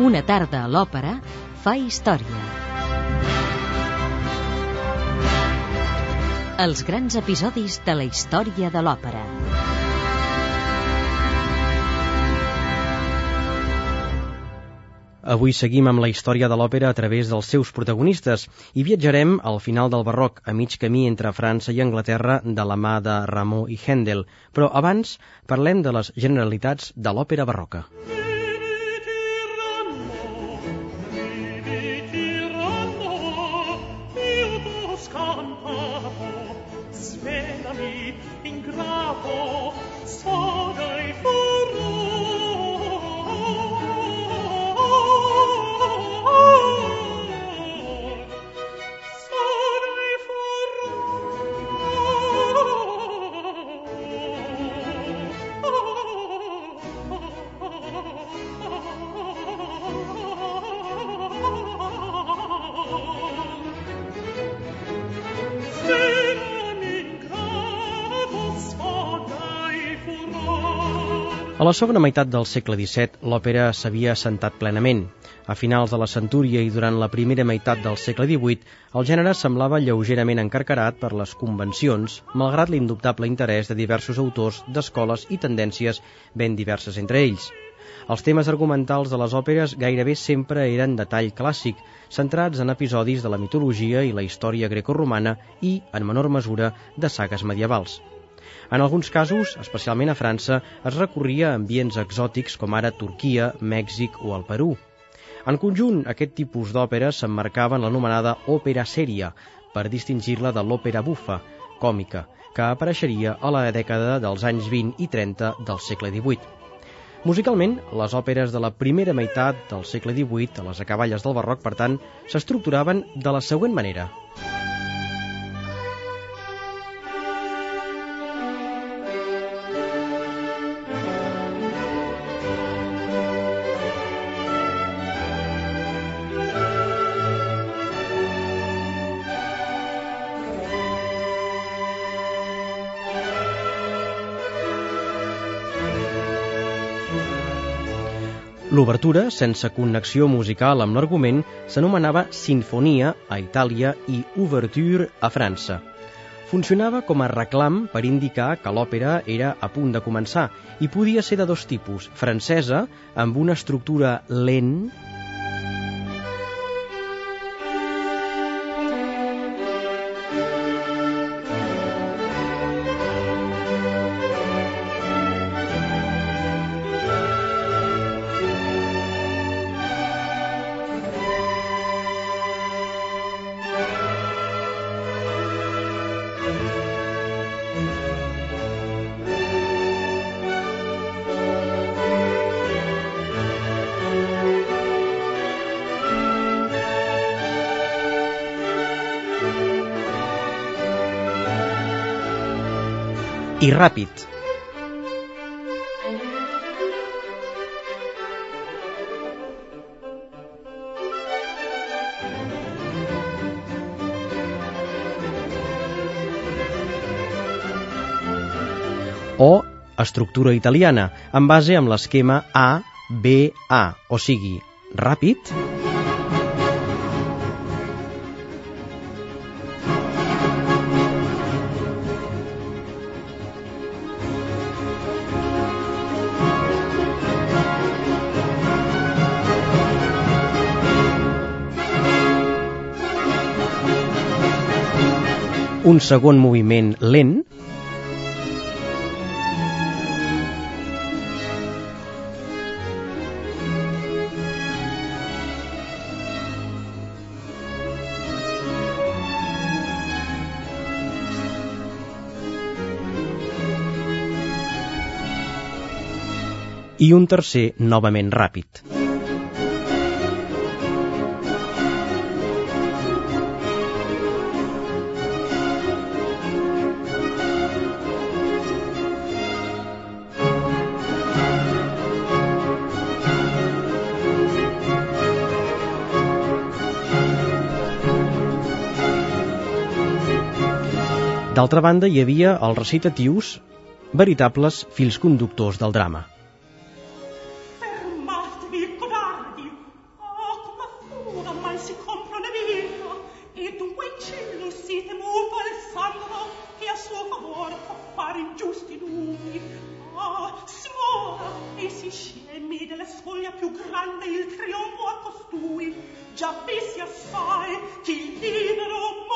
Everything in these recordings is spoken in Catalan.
Una tarda a l'òpera fa història. Els grans episodis de la història de l'òpera. Avui seguim amb la història de l'òpera a través dels seus protagonistes i viatjarem al final del barroc, a mig camí entre França i Anglaterra de la mà de Rameau i Händel. Però abans parlem de les generalitats de l'òpera barroca. A la segona meitat del segle XVII, l'òpera s'havia assentat plenament. A finals de la centúria i durant la primera meitat del segle XVIII, el gènere semblava lleugerament encarcarat per les convencions, malgrat l'indubtable interès de diversos autors d'escoles i tendències ben diverses entre ells. Els temes argumentals de les òperes gairebé sempre eren de tall clàssic, centrats en episodis de la mitologia i la història grecorromana i, en menor mesura, de sagues medievals. En alguns casos, especialment a França, es recorria a ambients exòtics com ara Turquia, Mèxic o el Perú. En conjunt, aquest tipus d'òpera s'emmarcava en l'anomenada òpera sèria, per distingir-la de l'òpera bufa, còmica, que apareixeria a la dècada dels anys 20 i 30 del segle XVIII. Musicalment, les òperes de la primera meitat del segle XVIII, a les acaballes del barroc, per tant, s'estructuraven de la següent manera. L'obertura, sense connexió musical amb l'argument, s'anomenava Sinfonia a Itàlia i Ouverture a França. Funcionava com a reclam per indicar que l'òpera era a punt de començar i podia ser de dos tipus, francesa, amb una estructura lent, i ràpid. o estructura italiana, en base amb l'esquema A-B-A, o sigui, ràpid, segon moviment lent, i un tercer novament ràpid. D'altra banda, hi havia els recitatius, veritables fills conductors del drama. grande il trionfo a costui, già vissi assai che il libero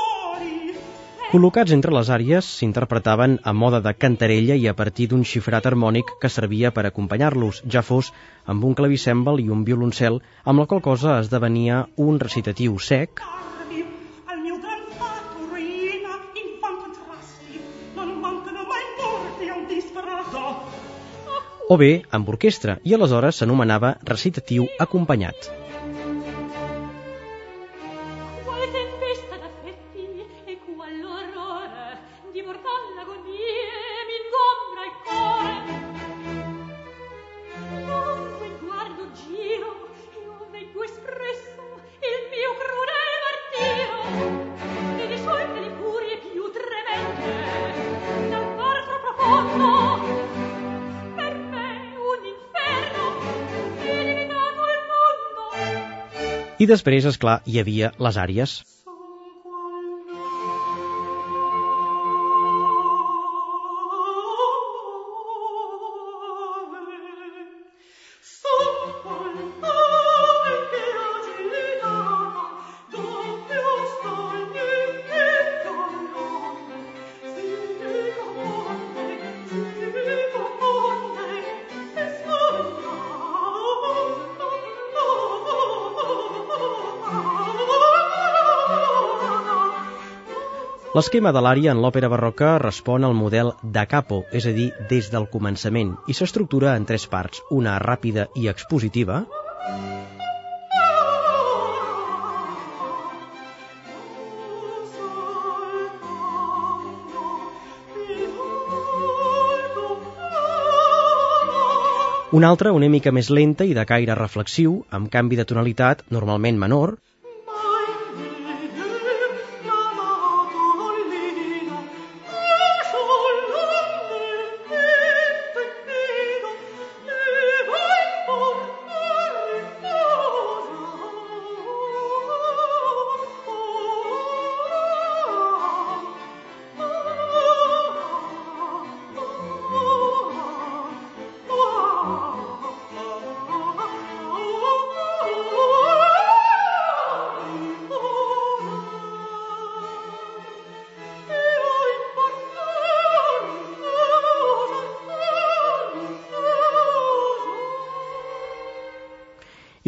Col·locats entre les àrees, s'interpretaven a moda de cantarella i a partir d'un xifrat harmònic que servia per acompanyar-los, ja fos amb un clavicèmbal i un violoncel, amb la qual cosa esdevenia un recitatiu sec, o bé amb orquestra, i aleshores s'anomenava recitatiu acompanyat. I després, és clar, hi havia les àrees. L'esquema de l'ària en l'òpera barroca respon al model da capo, és a dir, des del començament, i s'estructura en tres parts, una ràpida i expositiva, una altra una mica més lenta i de caire reflexiu, amb canvi de tonalitat, normalment menor,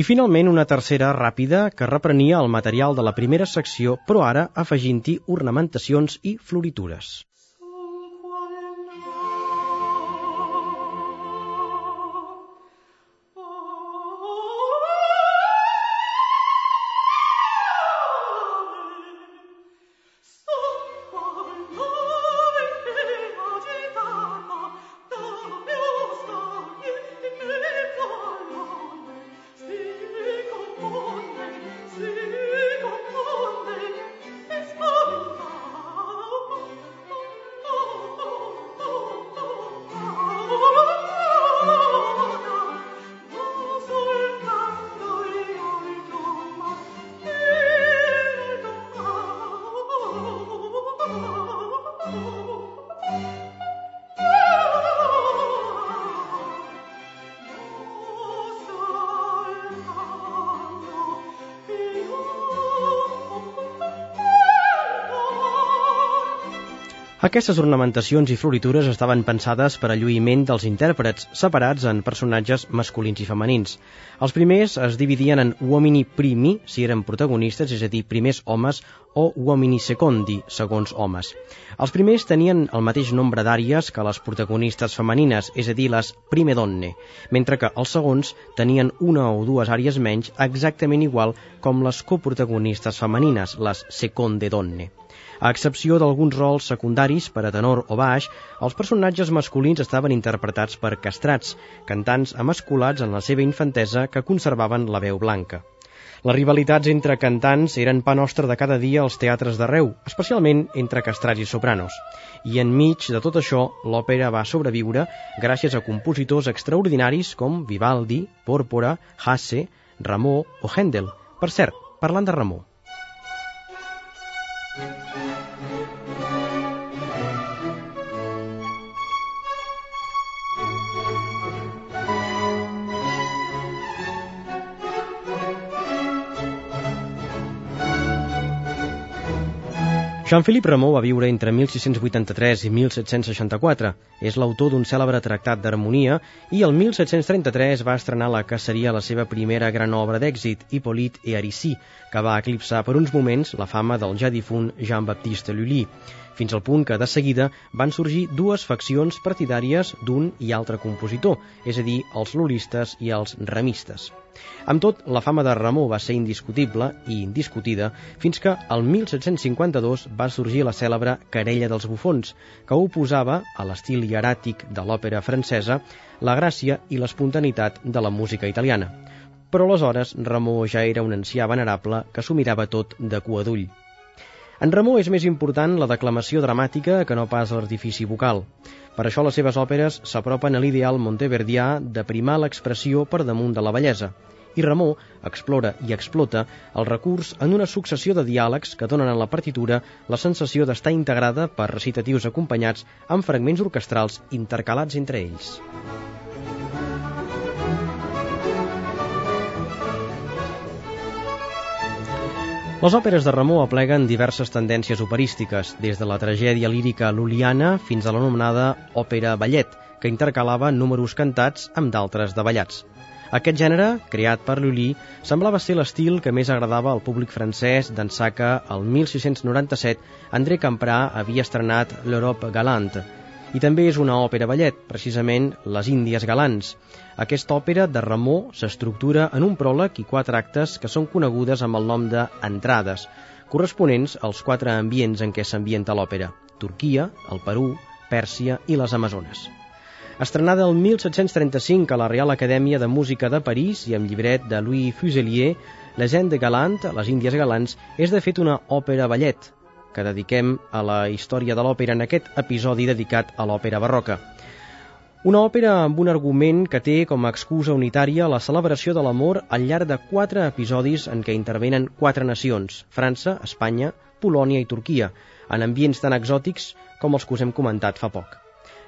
finalment una tercera ràpida que reprenia el material de la primera secció, però ara afegint-hi ornamentacions i floritures. Aquestes ornamentacions i floritures estaven pensades per a lluïment dels intèrprets, separats en personatges masculins i femenins. Els primers es dividien en uomini primi, si eren protagonistes, és a dir, primers homes, o uomini secondi, segons homes. Els primers tenien el mateix nombre d'àries que les protagonistes femenines, és a dir, les prime donne, mentre que els segons tenien una o dues àries menys exactament igual com les coprotagonistes femenines, les seconde donne. A excepció d'alguns rols secundaris per a tenor o baix, els personatges masculins estaven interpretats per castrats, cantants emasculats en la seva infantesa que conservaven la veu blanca. Les rivalitats entre cantants eren pa nostre de cada dia als teatres d'arreu, especialment entre castrats i sopranos. I enmig de tot això, l'òpera va sobreviure gràcies a compositors extraordinaris com Vivaldi, Pòrpora, Hasse, Ramó o Händel. Per cert, parlant de Ramó, Jean-Philippe Rameau va viure entre 1683 i 1764. És l'autor d'un cèlebre tractat d'harmonia i el 1733 va estrenar la que seria la seva primera gran obra d'èxit, Hippolyte et Aricie, que va eclipsar per uns moments la fama del ja difunt Jean-Baptiste Lully fins al punt que de seguida van sorgir dues faccions partidàries d'un i altre compositor, és a dir, els lulistes i els remistes. Amb tot, la fama de Ramó va ser indiscutible i indiscutida fins que el 1752 va sorgir la cèlebre Querella dels bufons, que oposava a l'estil hieràtic de l'òpera francesa la gràcia i l'espontaneïtat de la música italiana. Però aleshores Ramó ja era un ancià venerable que s'ho mirava tot de cua d'ull. En Ramó és més important la declamació dramàtica que no pas l'artifici vocal. Per això les seves òperes s'apropen a l'ideal monteverdià de primar l'expressió per damunt de la bellesa. I Ramó explora i explota el recurs en una successió de diàlegs que donen a la partitura la sensació d'estar integrada per recitatius acompanyats amb fragments orquestrals intercalats entre ells. Les òperes de Ramó apleguen diverses tendències operístiques, des de la tragèdia lírica luliana fins a l'anomenada òpera ballet, que intercalava números cantats amb d'altres de ballats. Aquest gènere, creat per Lully, semblava ser l'estil que més agradava al públic francès d'ençà que, el 1697, André Camprà havia estrenat l'Europe Galante, i també és una òpera ballet, precisament Les Índies Galants. Aquesta òpera de Ramó s'estructura en un pròleg i quatre actes que són conegudes amb el nom de entrades, corresponents als quatre ambients en què s'ambienta l'òpera, Turquia, el Perú, Pèrsia i les Amazones. Estrenada el 1735 a la Real Acadèmia de Música de París i amb llibret de Louis Fuselier, La gent de Galant, les Índies Galants, és de fet una òpera ballet, que dediquem a la història de l'òpera en aquest episodi dedicat a l'òpera barroca. Una òpera amb un argument que té com a excusa unitària la celebració de l'amor al llarg de quatre episodis en què intervenen quatre nacions, França, Espanya, Polònia i Turquia, en ambients tan exòtics com els que us hem comentat fa poc.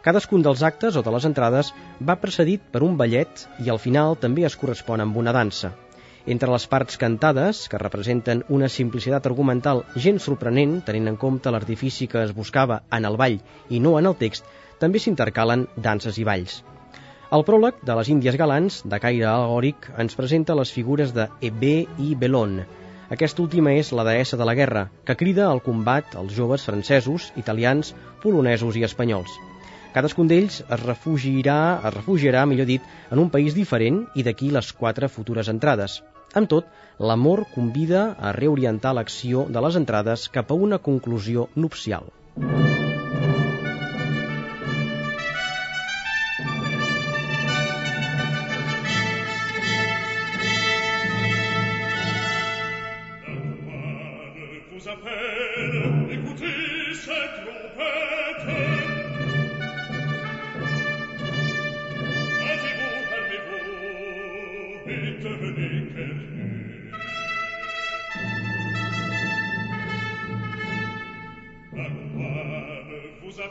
Cadascun dels actes o de les entrades va precedit per un ballet i al final també es correspon amb una dansa. Entre les parts cantades, que representen una simplicitat argumental gens sorprenent, tenint en compte l'artifici que es buscava en el ball i no en el text, també s'intercalen danses i balls. El pròleg de les Índies Galants, de caire al·legòric, ens presenta les figures de Ebé i Belon. Aquesta última és la deessa de la guerra, que crida al combat als joves francesos, italians, polonesos i espanyols. Cadascun d'ells es refugiarà, es refugiarà, millor dit, en un país diferent i d'aquí les quatre futures entrades. Amb tot, l'amor convida a reorientar l'acció de les entrades cap a una conclusió nupcial. Sapere, écoutez cette trompette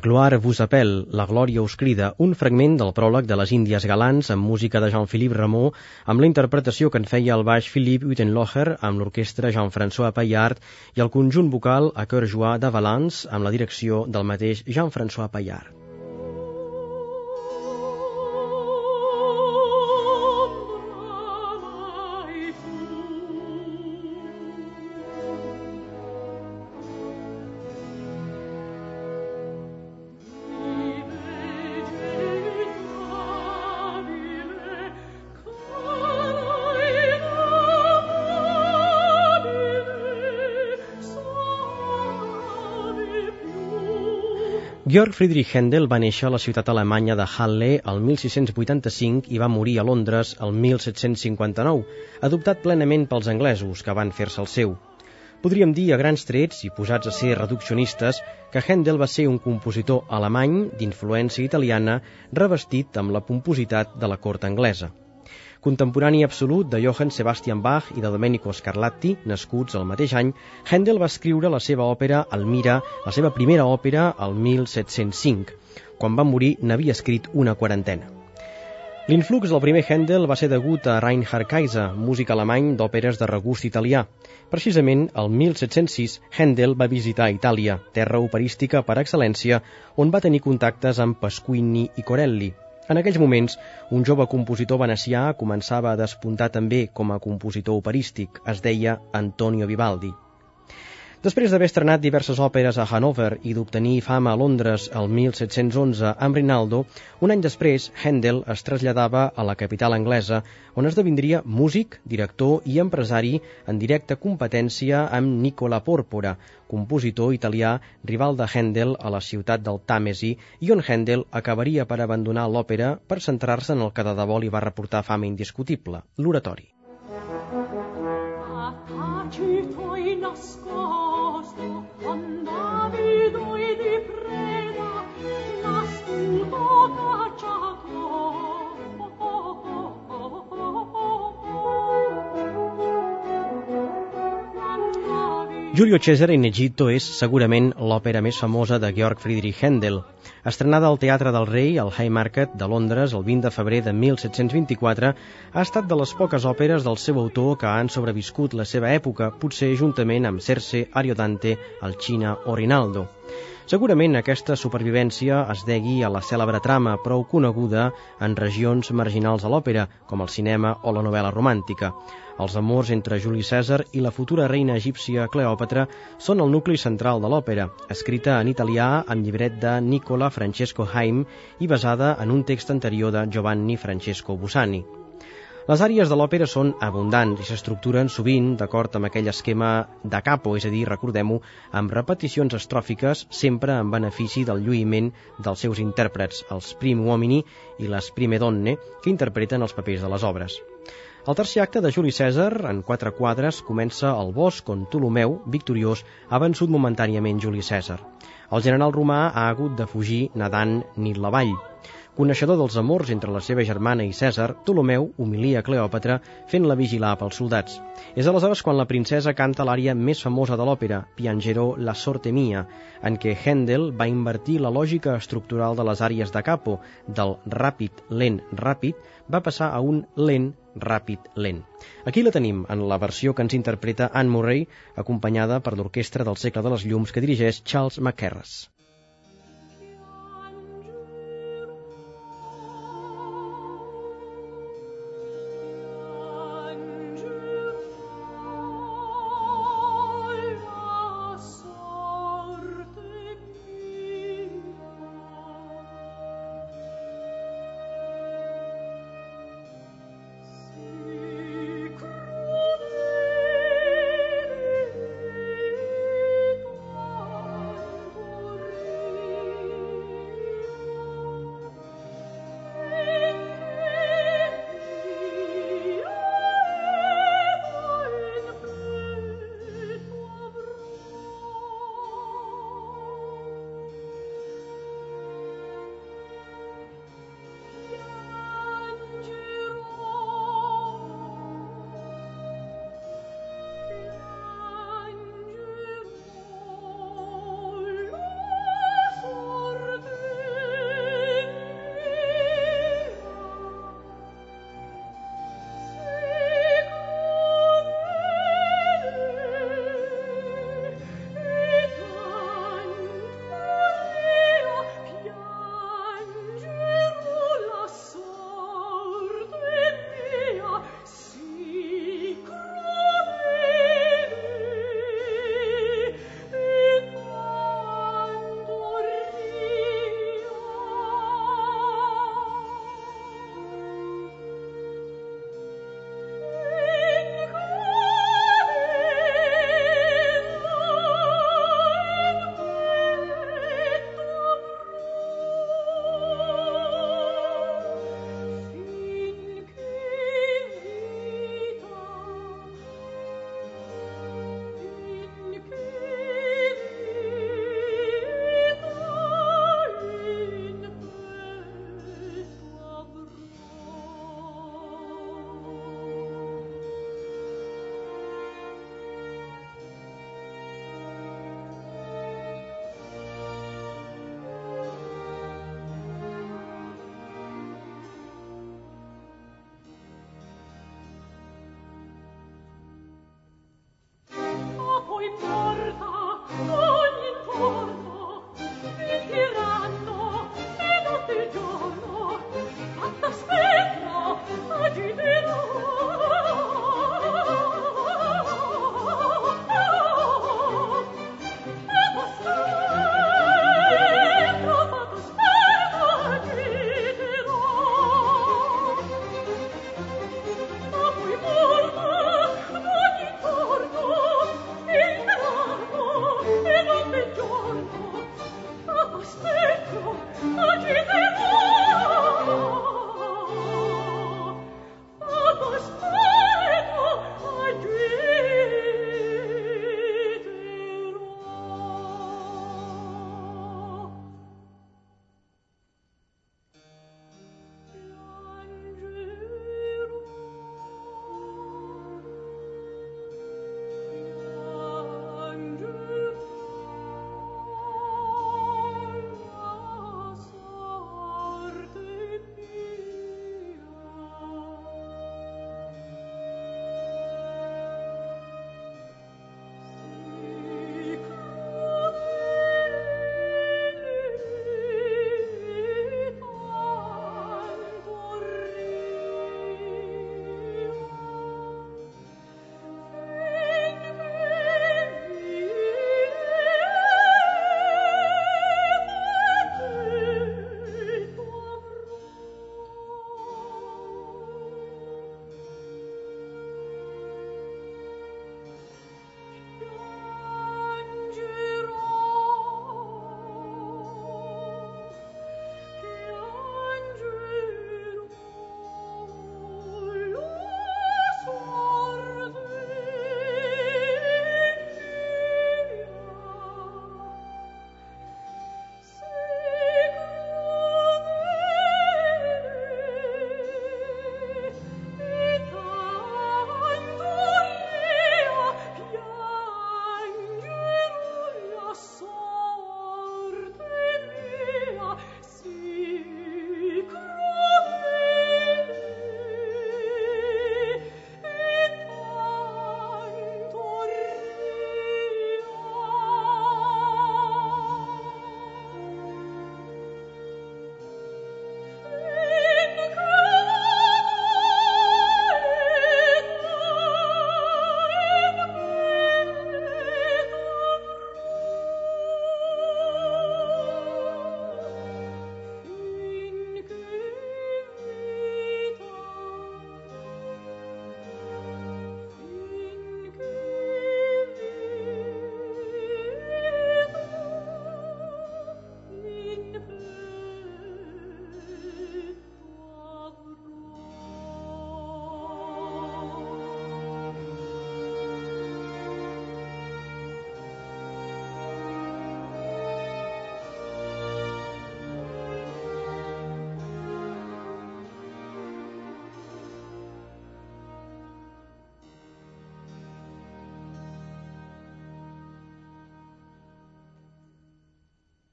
La gloire vous appelle, la glòria us crida, un fragment del pròleg de les Índies Galants amb música de Jean-Philippe Rameau, amb la interpretació que en feia el baix Philippe Utenlocher, amb l'orquestra Jean-François Paillard i el conjunt vocal a cœur joie de Valence, amb la direcció del mateix Jean-François Paillard. Georg Friedrich Händel va néixer a la ciutat alemanya de Halle el 1685 i va morir a Londres el 1759, adoptat plenament pels anglesos, que van fer-se el seu. Podríem dir a grans trets i posats a ser reduccionistes que Händel va ser un compositor alemany d'influència italiana revestit amb la pompositat de la cort anglesa. Contemporani absolut de Johann Sebastian Bach i de Domenico Scarlatti, nascuts el mateix any, Handel va escriure la seva òpera Almira, la seva primera òpera, el 1705. Quan va morir n'havia escrit una quarantena. L'influx del primer Handel va ser degut a Reinhard Kaiser, músic alemany d'òperes de regust italià. Precisament, el 1706, Handel va visitar Itàlia, terra operística per excel·lència, on va tenir contactes amb Pasquini i Corelli. En aquells moments, un jove compositor venecià començava a despuntar també com a compositor operístic. Es deia Antonio Vivaldi. Després d'haver estrenat diverses òperes a Hannover i d'obtenir fama a Londres el 1711 amb Rinaldo, un any després Handel es traslladava a la capital anglesa, on esdevindria músic, director i empresari en directa competència amb Nicola Porpora, compositor italià rival de Handel a la ciutat del Tàmesi i on Handel acabaria per abandonar l'òpera per centrar-se en el que de debò li va reportar fama indiscutible, l'oratori. Giulio Cesare in Egitto és segurament l'òpera més famosa de Georg Friedrich Händel. Estrenada al Teatre del Rei, al Haymarket de Londres, el 20 de febrer de 1724, ha estat de les poques òperes del seu autor que han sobreviscut la seva època, potser juntament amb Circe, Ariodante, Alcina o Rinaldo. Segurament aquesta supervivència es degui a la cèlebre trama prou coneguda en regions marginals de l'òpera, com el cinema o la novel·la romàntica. Els amors entre Juli Cèsar i la futura reina egípcia Cleòpatra són el nucli central de l'òpera, escrita en italià amb llibret de Nicola Francesco Haim i basada en un text anterior de Giovanni Francesco Busani. Les àrees de l'òpera són abundants i s'estructuren sovint d'acord amb aquell esquema de capo, és a dir, recordem-ho, amb repeticions estròfiques sempre en benefici del lluïment dels seus intèrprets, els prim uomini i les prime donne, que interpreten els papers de les obres. El tercer acte de Juli Cèsar, en quatre quadres, comença al bosc on Ptolomeu, victoriós, ha vençut momentàniament Juli Cèsar. El general romà ha hagut de fugir nedant Nil la vall. Coneixedor dels amors entre la seva germana i Cèsar, Ptolomeu humilia Cleòpatra fent-la vigilar pels soldats. És aleshores quan la princesa canta l'ària més famosa de l'òpera, Piangerò la sorte mia, en què Händel va invertir la lògica estructural de les àries de capo, del ràpid, lent, ràpid, va passar a un lent, ràpid, lent. Aquí la tenim, en la versió que ens interpreta Anne Murray, acompanyada per l'Orquestra del Segle de les Llums que dirigeix Charles McCarras.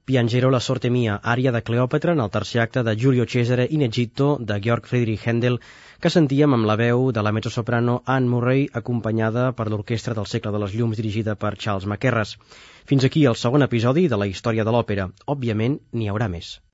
Piangero la sorte mia, ària de Cleòpatra en el tercer acte de Giulio Cesare in Egitto de Georg Friedrich Händel, que sentíem amb la veu de la mezzosoprano Anne Murray acompanyada per l'Orquestra del Segle de les Llums dirigida per Charles McKerras. Fins aquí el segon episodi de la història de l'òpera. Òbviament, n'hi haurà més.